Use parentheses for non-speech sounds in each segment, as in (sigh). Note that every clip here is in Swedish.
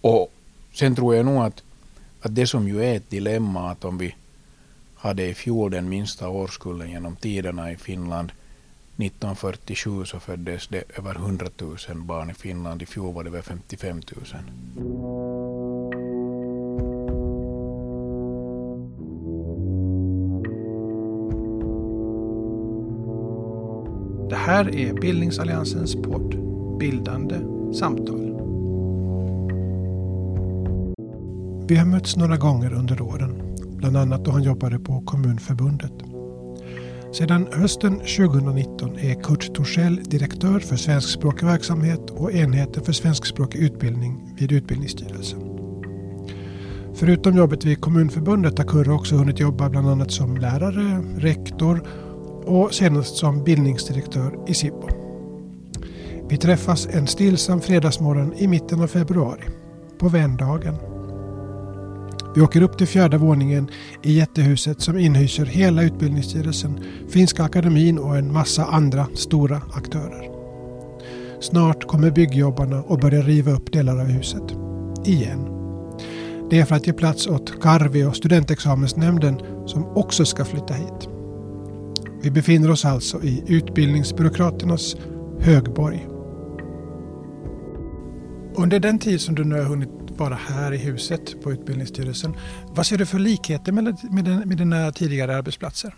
Och sen tror jag nog att, att det som ju är ett dilemma att om vi hade i fjol den minsta årskullen genom tiderna i Finland 1947 så föddes det över 100 000 barn i Finland. I fjol var det över 55 000. Det här är Bildningsalliansens podd Bildande samtal. Vi har mötts några gånger under åren, bland annat då han jobbade på Kommunförbundet. Sedan hösten 2019 är Kurt Torssell direktör för svenskspråkig verksamhet och enheten för svenskspråkig utbildning vid Utbildningsstyrelsen. Förutom jobbet vid Kommunförbundet har Kurre också hunnit jobba bland annat som lärare, rektor och senast som bildningsdirektör i Sibbo. Vi träffas en stillsam fredagsmorgon i mitten av februari, på vändagen. Vi åker upp till fjärde våningen i jättehuset som inhyser hela Utbildningsstyrelsen, Finska akademin och en massa andra stora aktörer. Snart kommer byggjobbarna och börjar riva upp delar av huset. Igen. Det är för att ge plats åt Karvi och studentexamensnämnden som också ska flytta hit. Vi befinner oss alltså i utbildningsbyråkraternas högborg. Under den tid som du nu har hunnit bara här i huset på Utbildningsstyrelsen, vad ser du för likheter med, med, med dina tidigare arbetsplatser?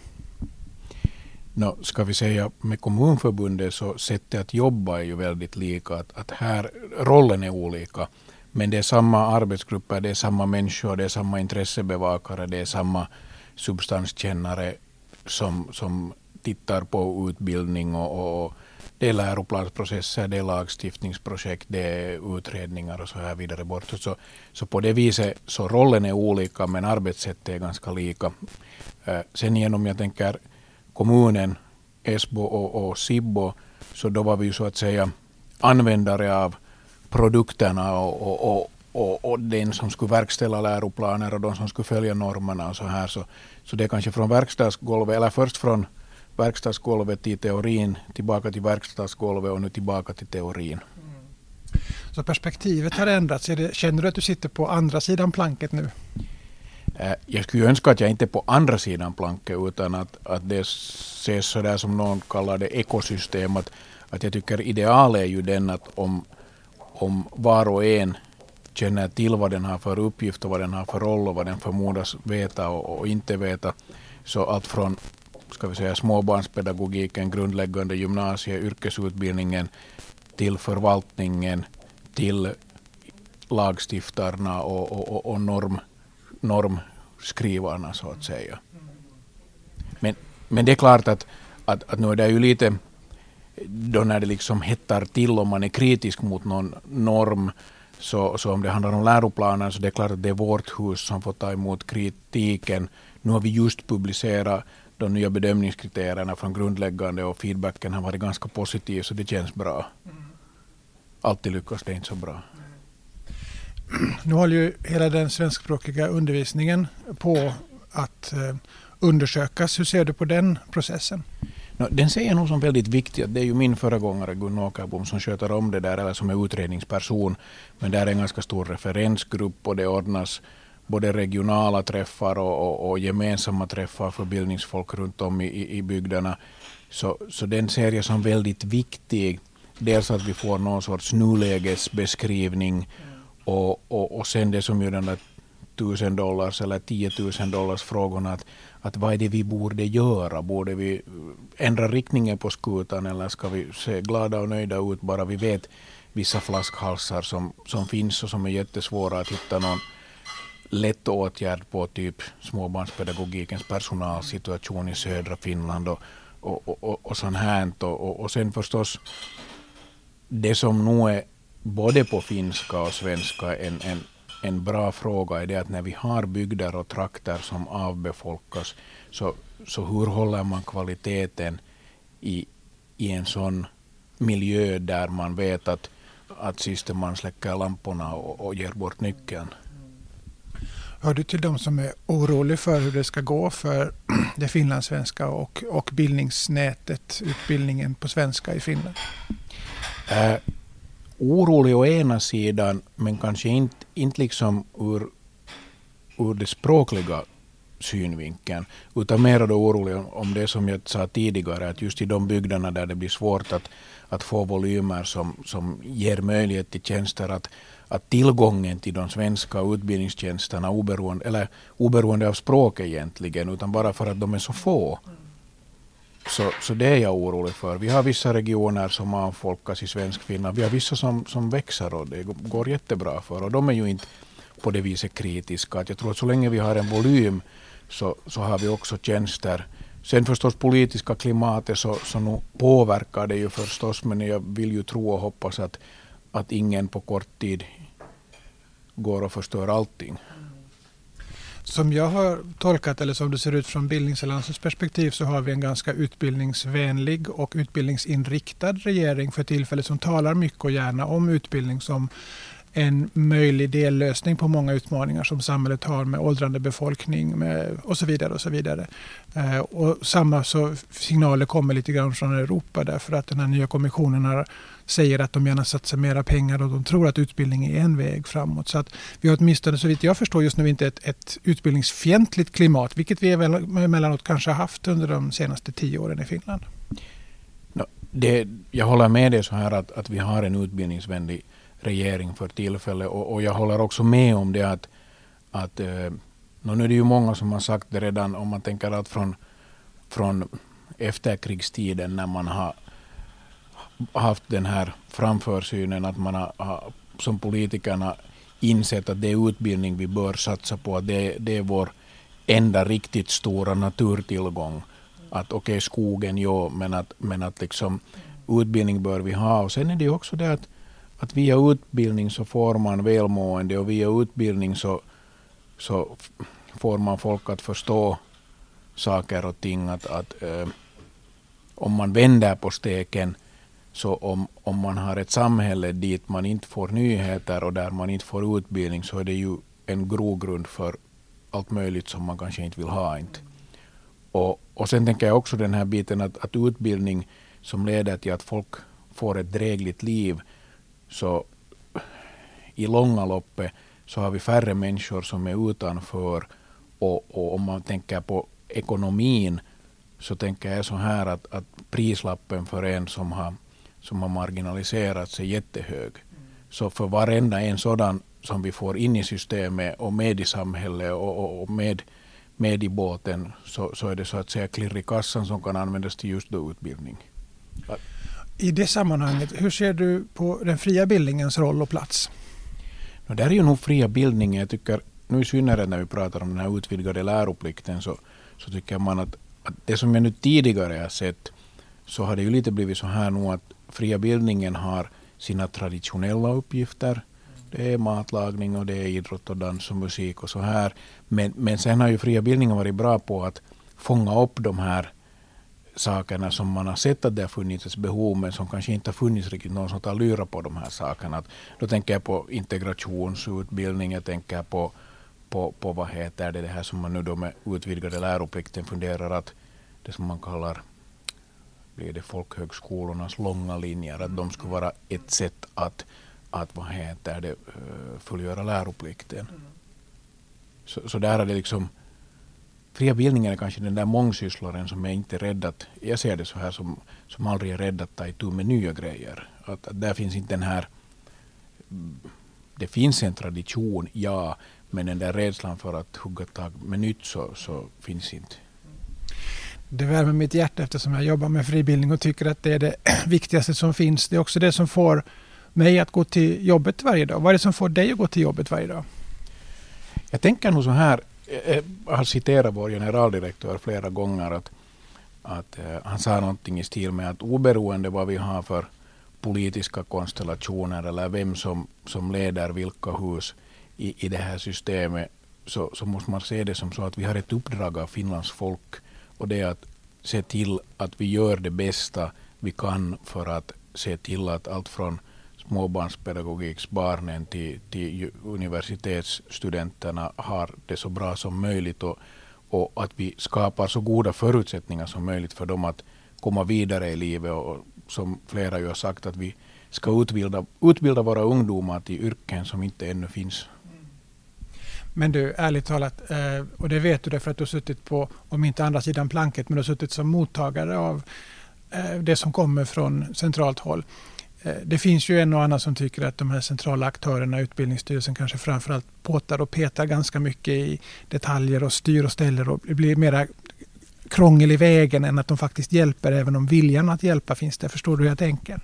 No, ska vi säga med Kommunförbundet så sättet att jobba är ju väldigt lika. Att, att här, rollen är olika. Men det är samma arbetsgrupper, det är samma människor, det är samma intressebevakare, det är samma substanskännare som, som tittar på utbildning och, och det är läroplansprocesser, det är lagstiftningsprojekt, det är utredningar och så här vidare bort. Så, så på det viset så rollen är olika men arbetssättet är ganska lika. Sen sen genom jag tänker kommunen, Esbo och, och Sibbo så då var vi ju så att säga användare av produkterna och, och, och, och, och den som skulle verkställa läroplaner och de som skulle följa normerna och så här. Så, så det är kanske från verkstadsgolvet, eller först från verkstadsgolvet till teorin, tillbaka till verkstadsgolvet och nu tillbaka till teorin. Mm. Så perspektivet har ändrats. Det, känner du att du sitter på andra sidan planket nu? Eh, jag skulle önska att jag inte är på andra sidan planket utan att, att det ses så där som någon kallar det ekosystem. Att, att jag tycker ideal är ju den att om, om var och en känner till vad den har för uppgift och vad den har för roll och vad den förmodas veta och, och inte veta. Så allt från ska vi säga, småbarnspedagogiken, grundläggande gymnasie, yrkesutbildningen till förvaltningen, till lagstiftarna och, och, och norm, normskrivarna så att säga. Men, men det är klart att, att, att nu är det ju lite då när det liksom hettar till om man är kritisk mot någon norm så, så om det handlar om läroplanen så det är klart att det är vårt hus som får ta emot kritiken. Nu har vi just publicerat de nya bedömningskriterierna från grundläggande och feedbacken har varit ganska positiv så det känns bra. Alltid lyckas det inte så bra. Nu håller ju hela den svenskspråkiga undervisningen på att eh, undersökas. Hur ser du på den processen? Den ser jag nog som väldigt viktig. Det är ju min föregångare Gun Åkerbom som sköter om det där, eller som är utredningsperson. Men där är en ganska stor referensgrupp och det ordnas både regionala träffar och, och, och, gemensamma träffar för bildningsfolk runt om i, i bygderna. Så, så den ser jag som väldigt viktig. Dels att vi får någon sorts nulägesbeskrivning och, och, och sen det som ju den där tusen dollars eller tiotusen dollars frågorna. Att, att vad är det vi borde göra? Borde vi ändra riktningen på skutan eller ska vi se glada och nöjda ut bara vi vet vissa flaskhalsar som, som finns och som är jättesvåra att hitta någon lätt åtgärd på typ småbarnspedagogikens personalsituation i södra Finland och, och, och, och sånt här. Och, och sen förstås det som nog är både på finska och svenska en, en, en bra fråga är det att när vi har bygder och trakter som avbefolkas så, så hur håller man kvaliteten i, i en sån miljö där man vet att, att sist man släcker lamporna och, och ger bort nyckeln. Hör du till de som är orolig för hur det ska gå för (clears throat) det finlandssvenska och, och bildningsnätet, utbildningen på svenska i Finland? Äh, orolig å ena sidan men kanske inte, inte liksom ur, ur det språkliga synvinkeln, utan mer då orolig om det som jag sa tidigare, att just i de bygderna där det blir svårt att, att få volymer som, som ger möjlighet till tjänster, att, att tillgången till de svenska utbildningstjänsterna, oberoende, eller oberoende av språk egentligen, utan bara för att de är så få, så, så det är jag orolig för. Vi har vissa regioner som avfolkas i svensk Finland. Vi har vissa som, som växer och det går jättebra för. Och de är ju inte på det viset kritiska. Att jag tror att så länge vi har en volym så, så har vi också tjänster. Sen förstås politiska klimatet så, så nu påverkar det ju förstås men jag vill ju tro och hoppas att, att ingen på kort tid går och förstör allting. Som jag har tolkat eller som det ser ut från Bildningsalliansens perspektiv så har vi en ganska utbildningsvänlig och utbildningsinriktad regering för tillfället som talar mycket och gärna om utbildning som en möjlig dellösning på många utmaningar som samhället har med åldrande befolkning med, och så vidare. och så vidare. Eh, och samma så signaler kommer lite grann från Europa därför att den här nya kommissionen har, säger att de gärna satsar mera pengar och de tror att utbildning är en väg framåt. Så att vi har åtminstone så vitt jag förstår just nu inte ett, ett utbildningsfientligt klimat vilket vi emellanåt kanske har haft under de senaste tio åren i Finland. Det, jag håller med dig så här att, att vi har en utbildningsvänlig regering för tillfället. Och, och jag håller också med om det att, att eh, nu är det ju många som har sagt det redan om man tänker att från, från efterkrigstiden när man har haft den här framförsynen att man har, som politikerna insett att det är utbildning vi bör satsa på. Att det, det är vår enda riktigt stora naturtillgång. Att okej, okay, skogen, ja, men att, men att liksom utbildning bör vi ha. Och sen är det också det att att via utbildning så får man välmående och via utbildning så, så får man folk att förstå saker och ting. Att, att äh, om man vänder på steken så om, om man har ett samhälle dit man inte får nyheter och där man inte får utbildning så är det ju en grogrund för allt möjligt som man kanske inte vill ha. Inte. Och, och sen tänker jag också den här biten att, att utbildning som leder till att folk får ett drägligt liv så i långa loppet så har vi färre människor som är utanför och, och om man tänker på ekonomin så tänker jag så här att, att prislappen för en som har, som har marginaliserats är jättehög. Så för varenda en sådan som vi får in i systemet och med i samhället och, och, och med, med i båten så, så är det så att säga klirr i kassan som kan användas till just då utbildning. I det sammanhanget, hur ser du på den fria bildningens roll och plats? No, där är ju nog fria bildningen, jag tycker nu i synnerhet när vi pratar om den här utvidgade läroplikten så, så tycker man att, att det som jag nu tidigare har sett så har det ju lite blivit så här nu att fria bildningen har sina traditionella uppgifter. Det är matlagning och det är idrott och dans och musik och så här. Men, men sen har ju fria bildningen varit bra på att fånga upp de här sakerna som man har sett att det har funnits ett behov men som kanske inte har funnits riktigt någon som tar lyra på de här sakerna. Att då tänker jag på integrationsutbildning, jag tänker på, på, på vad heter det, det här som man nu då med utvidgade läroplikten funderar att det som man kallar blir det folkhögskolornas långa linjer, att de skulle vara ett sätt att, att vad heter det, eh, fullgöra läroplikten. Så, så där är det liksom fria bildningen är kanske den där mångsysslaren som är inte rädd att, jag ser det så här som, som aldrig är rädd att ta itu med nya grejer. Att, att där finns inte den här, det finns en tradition, ja, men den där rädslan för att hugga tag med nytt så, så finns inte. Det värmer mitt hjärta eftersom jag jobbar med fribildning och tycker att det är det (clears throat) viktigaste som finns. Det är också det som får mig att gå till jobbet varje dag. Vad är det som får dig att gå till jobbet varje dag? Jag tänker nog så här, eh, eh, jag har citerat vår generaldirektör flera gånger att, att eh, han sa någonting i stil med att oberoende vad vi har för politiska konstellationer eller vem som, som leder vilka hus i, i det här systemet så, så måste man se det som så att vi har ett uppdrag av Finlands folk och det är att se till att vi gör det bästa vi kan för att se till att allt från småbarnspedagogiksbarnen till, till universitetsstudenterna har det så bra som möjligt och, och att vi skapar så goda förutsättningar som möjligt för dem att komma vidare i livet och som flera ju har sagt att vi ska utbilda, utbilda våra ungdomar till yrken som inte ännu finns. Men du, ärligt talat, eh, och det vet du därför att du har suttit på, om inte andra sidan planket, men du har suttit som mottagare av eh, det som kommer från centralt håll. Eh, det finns ju en och annan som tycker att de här centrala aktörerna, Utbildningsstyrelsen kanske framförallt påtar och petar ganska mycket i detaljer och styr och ställer och det blir mera krångel i vägen än att de faktiskt hjälper, även om viljan att hjälpa finns där. Förstår du hur jag tänker?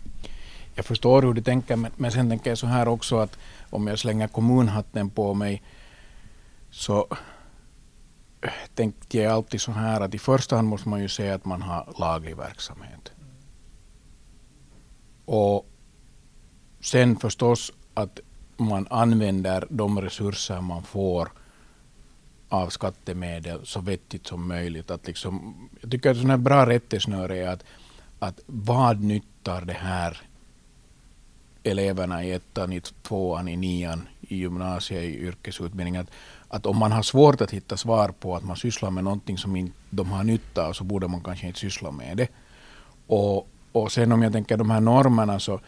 Jag förstår hur du tänker, men, men sen tänker jag så här också att om jag slänger kommunhatten på mig så eh, tänkte jag alltid så här att i första hand måste man ju säga att man har laglig verksamhet. Och sen förstås att man använder de resurser man får av skattemedel så vettigt som möjligt. Att liksom, jag tycker att ett bra rättesnöre är att, att vad nyttar det här eleverna i ettan, i tvåan, i nian, i gymnasiet, i yrkesutbildningen. Att, att om man har svårt att hitta svar på att man sysslar med någonting som inte de har nytta av så borde man kanske inte syssla med det. Och, och sen om jag tänker de här normerna så,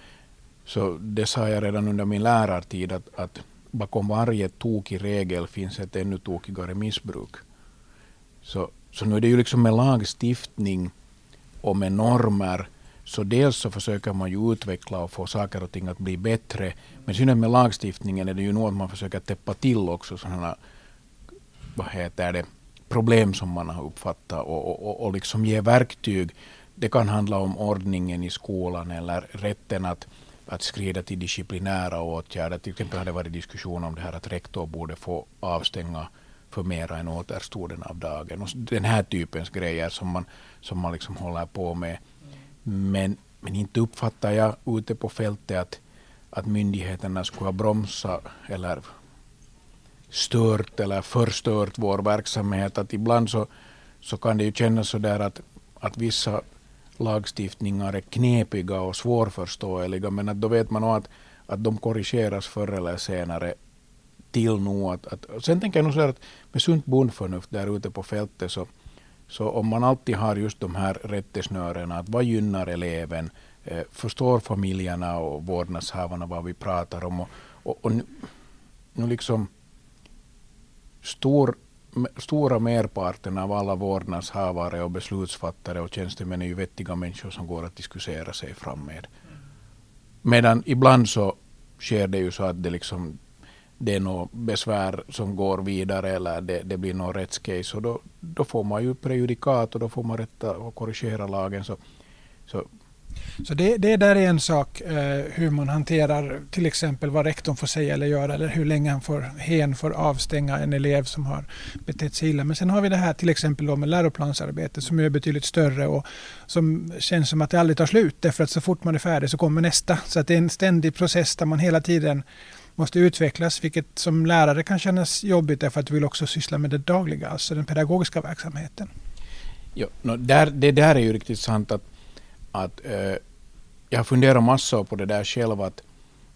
så det sa jag redan under min lärartid att, att bakom varje tokig regel finns ett ännu tokigare missbruk. Så, så nu är det ju liksom med lagstiftning och med normer så dels så försöker man ju utveckla och få saker och ting att bli bättre. Men synnerhet med lagstiftningen är det ju nog att man försöker täppa till också sådana vad heter det, problem som man har uppfattat och, och, och liksom ge verktyg. Det kan handla om ordningen i skolan eller rätten att, att skrida till disciplinära åtgärder. Till exempel har det varit diskussion om det här att rektor borde få avstänga för mera än återstoden av dagen. Och den här typens grejer som man, som man liksom håller på med. Men, men inte uppfattar jag ute på fältet att, att myndigheterna skulle ha bromsat eller stört eller förstört vår verksamhet. Att ibland så, så kan det ju kännas så där att, att vissa lagstiftningar är knepiga och svårförståeliga men att då vet man nog att, att de korrigeras förr eller senare till nu. Att, att, sen tänker jag nog så här att med sunt bondförnuft där ute på fältet så, så om man alltid har just de här rättesnörena, att vad gynnar eleven, eh, förstår familjerna och vårdnadshavarna vad vi pratar om och, och, och nu, nu liksom stor, stora merparten av alla vårdnadshavare och beslutsfattare och tjänstemän är ju vettiga människor som går att diskutera sig fram med. Medan ibland så sker det ju så att det liksom det är något besvär som går vidare eller det, det blir något rättscase och då, då får man ju prejudikat och då får man rätta och korrigera lagen. Så, så så det, det där är en sak eh, hur man hanterar till exempel vad rektorn får säga eller göra eller hur länge han får, hen får avstänga en elev som har betett sig illa. Men sen har vi det här till exempel då med läroplansarbete som är betydligt större och som känns som att det aldrig tar slut därför att så fort man är färdig så kommer nästa. Så att det är en ständig process där man hela tiden måste utvecklas, vilket som lärare kan kännas jobbigt därför att du vill också syssla med det dagliga, alltså den pedagogiska verksamheten. Ja, no, där, det där är ju riktigt sant att, att eh, jag har funderat massor på det där själv att,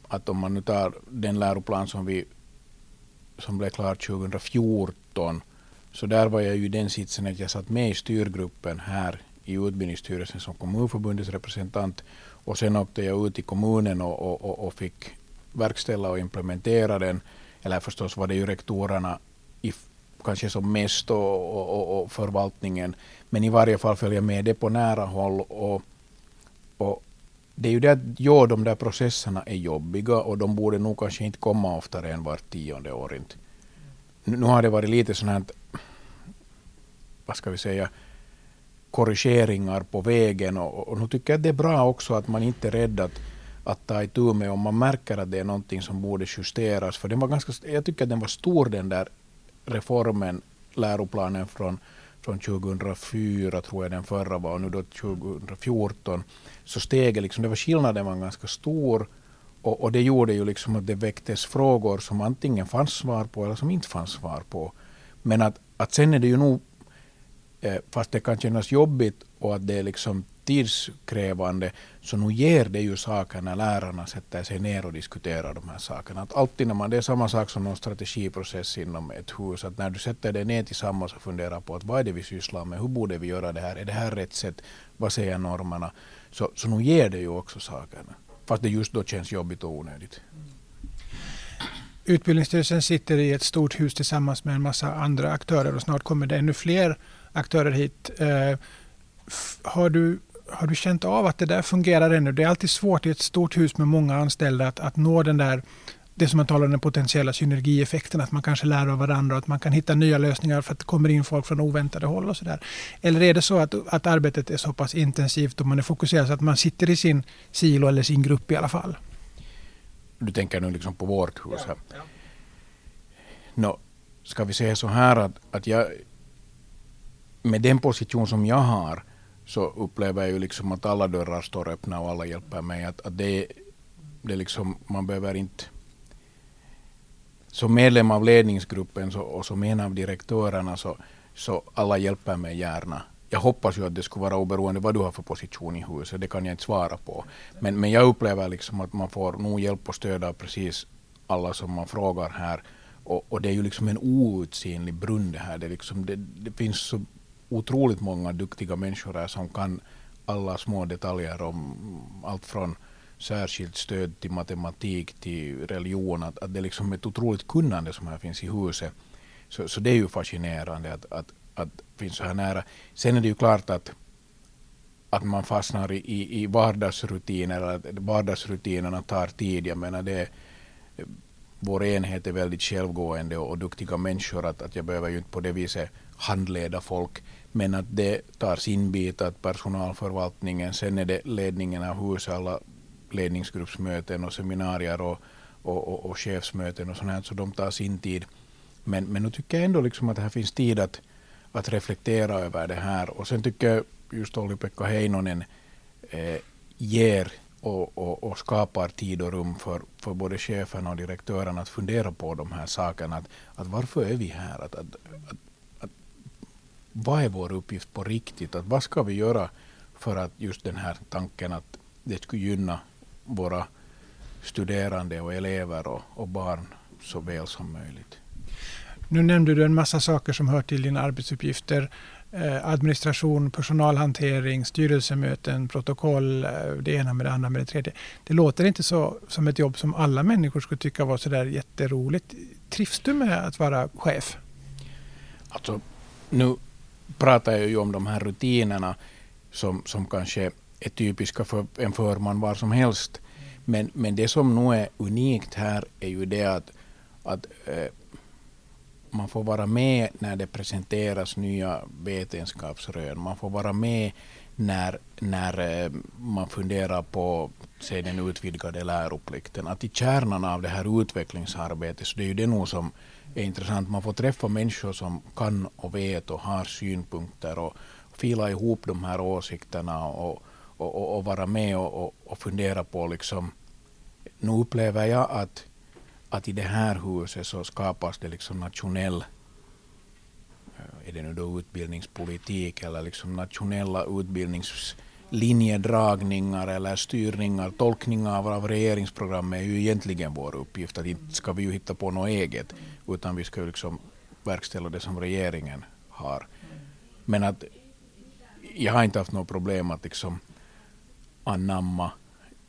att om man nu tar den läroplan som vi som blev klar 2014 så där var jag ju i den sitsen att jag satt med i styrgruppen här i utbildningsstyrelsen som kommunförbundets representant och sen åkte jag ut i kommunen och, och, och fick verkställa och implementera den. Eller förstås var det ju rektorerna i, kanske som mest och, och, och, förvaltningen. Men i varje fall följa med det på nära håll. Och, och det är ju det att ja, de där processerna är jobbiga och de borde nog kanske inte komma oftare än vart tionde år. Inte. Nu har det varit lite sådana här, vad ska vi säga, korrigeringar på vägen och, och nu tycker jag att det är bra också att man inte är rädd att att ta itu med om man märker att det är någonting som borde justeras. För den var ganska, jag tycker att den var stor den där reformen, läroplanen från, från 2004 tror jag den förra var och nu då 2014. Så steget, liksom, det var skillnaden var ganska stor och, och det gjorde ju liksom att det väcktes frågor som antingen fanns svar på eller som inte fanns svar på. Men att, att sen är det ju nog, eh, fast det kan kännas jobbigt och att det är liksom tidskrävande, så nu ger det ju saker när lärarna sätter sig ner och diskuterar de här sakerna. Att alltid när man, det är samma sak som någon strategiprocess inom ett hus, att när du sätter dig ner tillsammans och funderar på att vad är det vi sysslar med, hur borde vi göra det här, är det här rätt sätt, vad säger normerna, så, så nu ger det ju också sakerna. fast det just då känns jobbigt och onödigt. Utbildningsstyrelsen sitter i ett stort hus tillsammans med en massa andra aktörer och snart kommer det ännu fler aktörer hit. Eh, har, du, har du känt av att det där fungerar ännu? Det är alltid svårt i ett stort hus med många anställda att, att nå den där det som man talar om den potentiella synergieffekten, att man kanske lär av varandra och att man kan hitta nya lösningar för att det kommer in folk från oväntade håll och sådär. Eller är det så att, att arbetet är så pass intensivt och man är fokuserad så att man sitter i sin silo eller sin grupp i alla fall? Du tänker nu liksom på vårt hus här. Ja, ja. No, ska vi säga så här att, att jag med den position som jag har så upplever jag ju liksom att alla dörrar står öppna och alla hjälper mig. Att, att det, det liksom, man behöver inte som medlem av ledningsgruppen så, och som en av direktörerna så, så alla hjälper mig gärna. Jag hoppas ju att det skulle vara oberoende vad du har för position i huset, det kan jag inte svara på. Men, men jag upplever liksom att man får nog hjälp och stöd av precis alla som man frågar här. Och, och det är ju liksom en outsinlig brunn det här. Det, liksom, det, det finns så otroligt många duktiga människor här som kan alla små detaljer om allt från särskilt stöd till matematik, till religion, att, att det liksom ett otroligt kunnande som här finns i huset. Så, så det är ju fascinerande att, att, att finns så här nära. Sen är det ju klart att, att man fastnar i, i vardagsrutiner, att vardagsrutinerna tar tid. Jag menar det, vår enhet är väldigt självgående och, och duktiga människor, att, att jag behöver ju inte på det viset handleda folk. Men att det tar sin bit, att personalförvaltningen, sen är det ledningen av huset, alla ledningsgruppsmöten och seminarier och, och, och, och chefsmöten och sånt här, så de tar sin tid. Men, men nu tycker jag ändå liksom att det här finns tid att, att reflektera över det här. Och sen tycker jag just Olli-Pekka Heinonen eh, ger och, och, och, skapar tid och rum för, för både cheferna och direktörerna att fundera på de här sakerna. Att, att varför är vi här? Att, att, att, vad är vår uppgift på riktigt? Att vad ska vi göra för att just den här tanken att det skulle gynna våra studerande och elever och, och barn så väl som möjligt. Nu nämnde du en massa saker som hör till dina arbetsuppgifter. Eh, administration, personalhantering, styrelsemöten, protokoll, eh, det ena med det andra med det tredje. Det låter inte så som ett jobb som alla människor skulle tycka var så där jätteroligt. Trivs du med att vara chef? Alltså, nu pratar jag ju om de här rutinerna som, som kanske är typiska för en förman var som helst. Men, men det som nog är unikt här är ju det att, att eh, man får vara med när det presenteras nya vetenskapsrön. Man får vara med när, när eh, man funderar på säg, den utvidgade läroplikten. Att i kärnan av det här utvecklingsarbetet, så det är ju det nog som är intressant. Man får träffa människor som kan och vet och har synpunkter och fila ihop de här åsikterna och, och, och, och vara med och, och, fundera på liksom, nu upplever jag att, att i det här huset så skapas det liksom nationell eh, är det nu då utbildningspolitik eller liksom nationella utbildningslinjedragningar eller styrningar, tolkningar av regeringsprogrammet är ju egentligen vår uppgift. Att inte ska vi ju hitta på något eget, utan vi ska ju liksom verkställa det som regeringen har. Men att jag har inte haft något problem att liksom anamma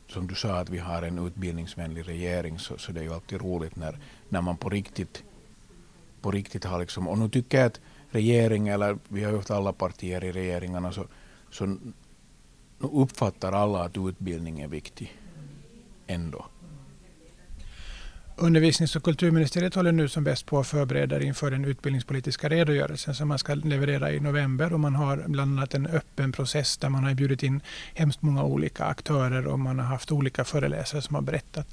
som du sa att vi har en utbildningsvänlig regering så, så det är ju alltid roligt när, när man på riktigt, på riktigt har liksom, och nu tycker jag att regeringen eller vi har ju haft alla partier i regeringarna, så, så nu uppfattar alla att utbildning är viktig ändå. Undervisnings och kulturministeriet håller nu som bäst på att förbereda inför den utbildningspolitiska redogörelsen som man ska leverera i november. Och man har bland annat en öppen process där man har bjudit in hemskt många olika aktörer och man har haft olika föreläsare som har berättat.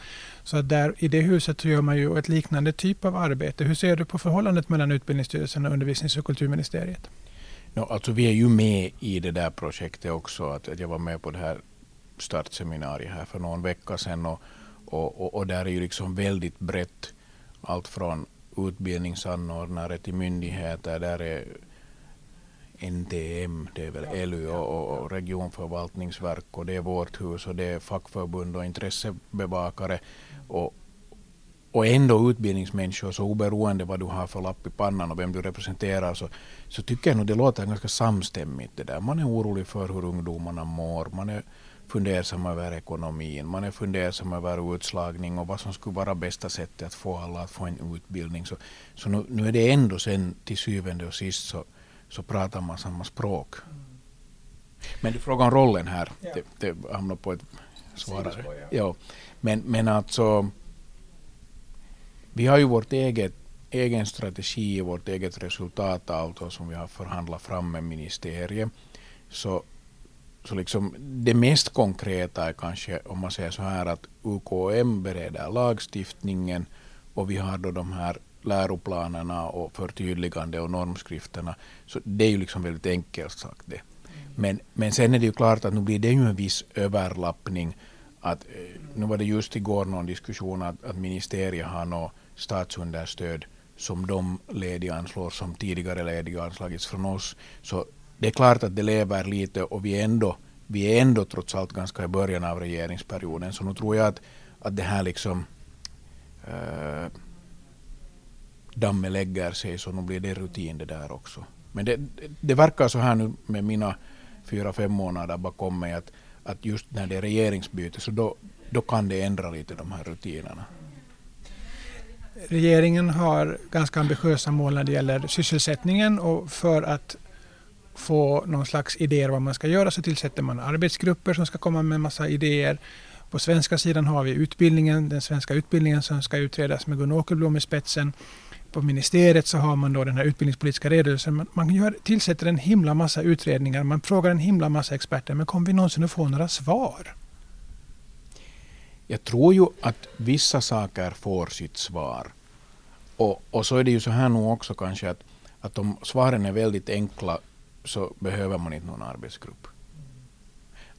Så där, i det huset så gör man ju ett liknande typ av arbete. Hur ser du på förhållandet mellan Utbildningsstyrelsen och Undervisnings och kulturministeriet? No, alltså vi är ju med i det där projektet också. Att jag var med på det här startseminariet här för någon vecka sedan. Och och, och, och, där är ju liksom väldigt brett. Allt från utbildningsanordnare till myndigheter. Där är NTM, det är väl LU och, och regionförvaltningsverk och det är vårt hus och det är fackförbund och intressebevakare. Och, och ändå utbildningsmänniskor, så oberoende vad du har för lapp i pannan och vem du representerar, så, så tycker jag nog det låter ganska samstämmigt det där. Man är orolig för hur ungdomarna mår. Man är fundersam över ekonomin, man är fundersam över utslagning och vad som skulle vara bästa sättet att få alla att få en utbildning. Så, så nu, nu är det ändå sen till syvende och sist så, så pratar man samma språk. Men du frågar om rollen här. Ja. Det, det hamnar på ett svar. Ja. ja. Men, men alltså, vi har ju vårt eget egen strategi, vårt eget resultatavtal som vi har förhandlat fram med ministeriet. Så, så liksom det mest konkreta är kanske om man säger så här att UKM bereder lagstiftningen och vi har då de här läroplanerna och förtydligande och normskrifterna. Så det är ju liksom väldigt enkelt sagt det. Men, men sen är det ju klart att nu blir det ju en viss överlappning. Att, eh, nu var det just igår någon diskussion att, att ministeriet har något statsunderstöd som de lediga anslår som tidigare lediga anslagits från oss. Så det är klart att det lever lite och vi är ändå, vi är ändå trots allt ganska i början av regeringsperioden. Så nu tror jag att, att det här liksom eh, äh, dammet lägger sig så nu blir det rutin det där också. Men det, det verkar så här nu med mina fyra, fem månader bakom mig att, att just när det är regeringsbyte så då, då kan det ändra lite de här rutinerna. Regeringen har ganska ambitiösa mål när det gäller sysselsättningen och för att få någon slags idéer vad man ska göra så tillsätter man arbetsgrupper som ska komma med massa idéer. På svenska sidan har vi utbildningen, den svenska utbildningen som ska utredas med Gun Åkerblom i spetsen. På ministeriet så har man då den här utbildningspolitiska redogörelsen. Man gör, tillsätter en himla massa utredningar, man frågar en himla massa experter, men kommer vi någonsin att få några svar? Jag tror ju att vissa saker får sitt svar. Och, och så är det ju så här nu också kanske att, att om svaren är väldigt enkla så behöver man inte någon arbetsgrupp.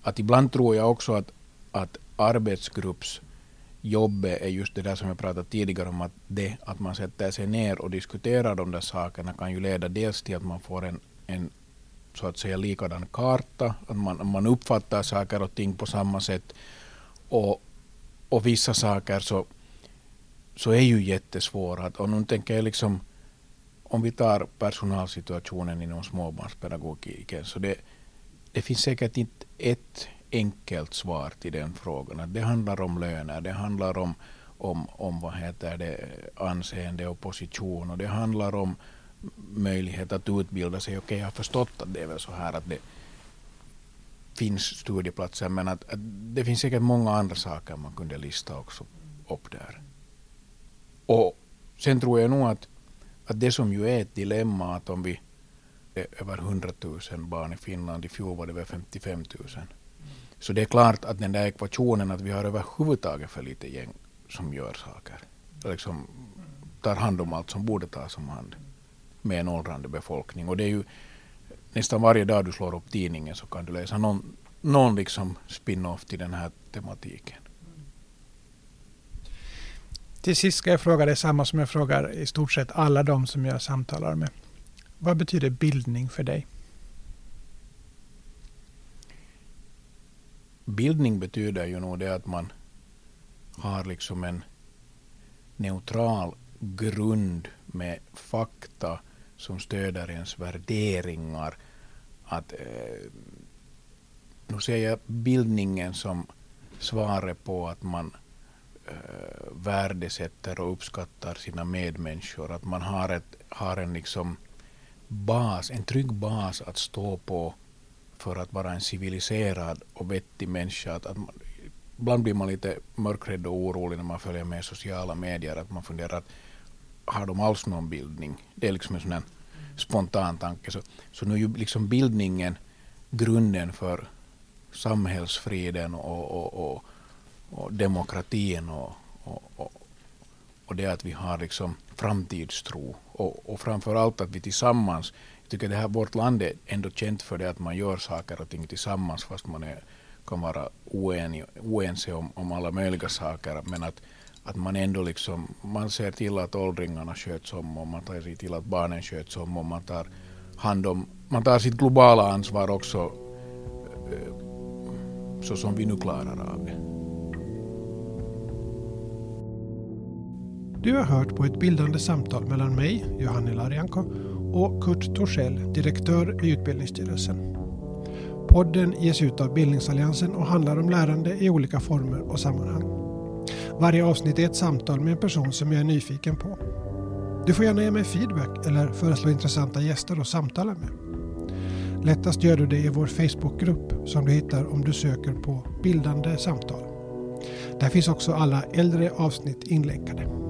Att ibland tror jag också att, att arbetsgruppsjobbet är just det där som jag pratade tidigare om, att det att man sätter sig ner och diskuterar de där sakerna kan ju leda dels till att man får en, en så att säga likadan karta, att man, man uppfattar saker och ting på samma sätt. Och, och vissa saker så, så är ju jättesvåra. Och nu tänker jag liksom om vi tar personalsituationen inom småbarnspedagogiken så det, det finns säkert inte ett enkelt svar till den frågan. Det handlar om löner, det handlar om, om, om vad heter det, anseende och position och det handlar om möjlighet att utbilda sig. Okej, jag har förstått att det är väl så här att det finns studieplatser men att, att det finns säkert många andra saker man kunde lista också upp där. Och sen tror jag nog att att det som ju är ett dilemma att om vi är över 100 000 barn i Finland, i fjol var det väl 55 000. Så det är klart att den där ekvationen att vi har överhuvudtaget för lite gäng som gör saker, liksom tar hand om allt som borde tas om hand med en åldrande befolkning. Och det är ju nästan varje dag du slår upp tidningen så kan du läsa någon, någon liksom spin-off till den här tematiken. Till sist ska jag fråga dig samma som jag frågar i stort sett alla de som jag samtalar med. Vad betyder bildning för dig? Bildning betyder ju nog det att man har liksom en neutral grund med fakta som stöder ens värderingar. Att, eh, nu ser jag bildningen som svaret på att man Eh, värdesätter och uppskattar sina medmänniskor. Att man har, ett, har en liksom bas, en trygg bas att stå på för att vara en civiliserad och vettig människa. Att, att man, ibland blir man lite mörkrädd och orolig när man följer med sociala medier. Att man funderar att har de alls någon bildning? Det är liksom en sån spontan tanke. Så, så nu är ju liksom bildningen grunden för samhällsfriden och, och, och och demokratin och, och, och, och det att vi har liksom framtidstro och, och framför allt att vi tillsammans, jag tycker det här vårt land är ändå känt för det att man gör saker och ting tillsammans fast man är, kan vara oenig, oense om, om alla möjliga saker men att, att man ändå liksom, man ser till att åldringarna sköts om och man tar till att barnen sköts om och man tar hand om, man tar sitt globala ansvar också eh, så som vi nu klarar av det. Du har hört på ett bildande samtal mellan mig, Johanne Larianko, och Kurt Torssell, direktör vid Utbildningsstyrelsen. Podden ges ut av Bildningsalliansen och handlar om lärande i olika former och sammanhang. Varje avsnitt är ett samtal med en person som jag är nyfiken på. Du får gärna ge mig feedback eller föreslå intressanta gäster att samtala med. Lättast gör du det i vår Facebookgrupp som du hittar om du söker på Bildande samtal. Där finns också alla äldre avsnitt inlänkade.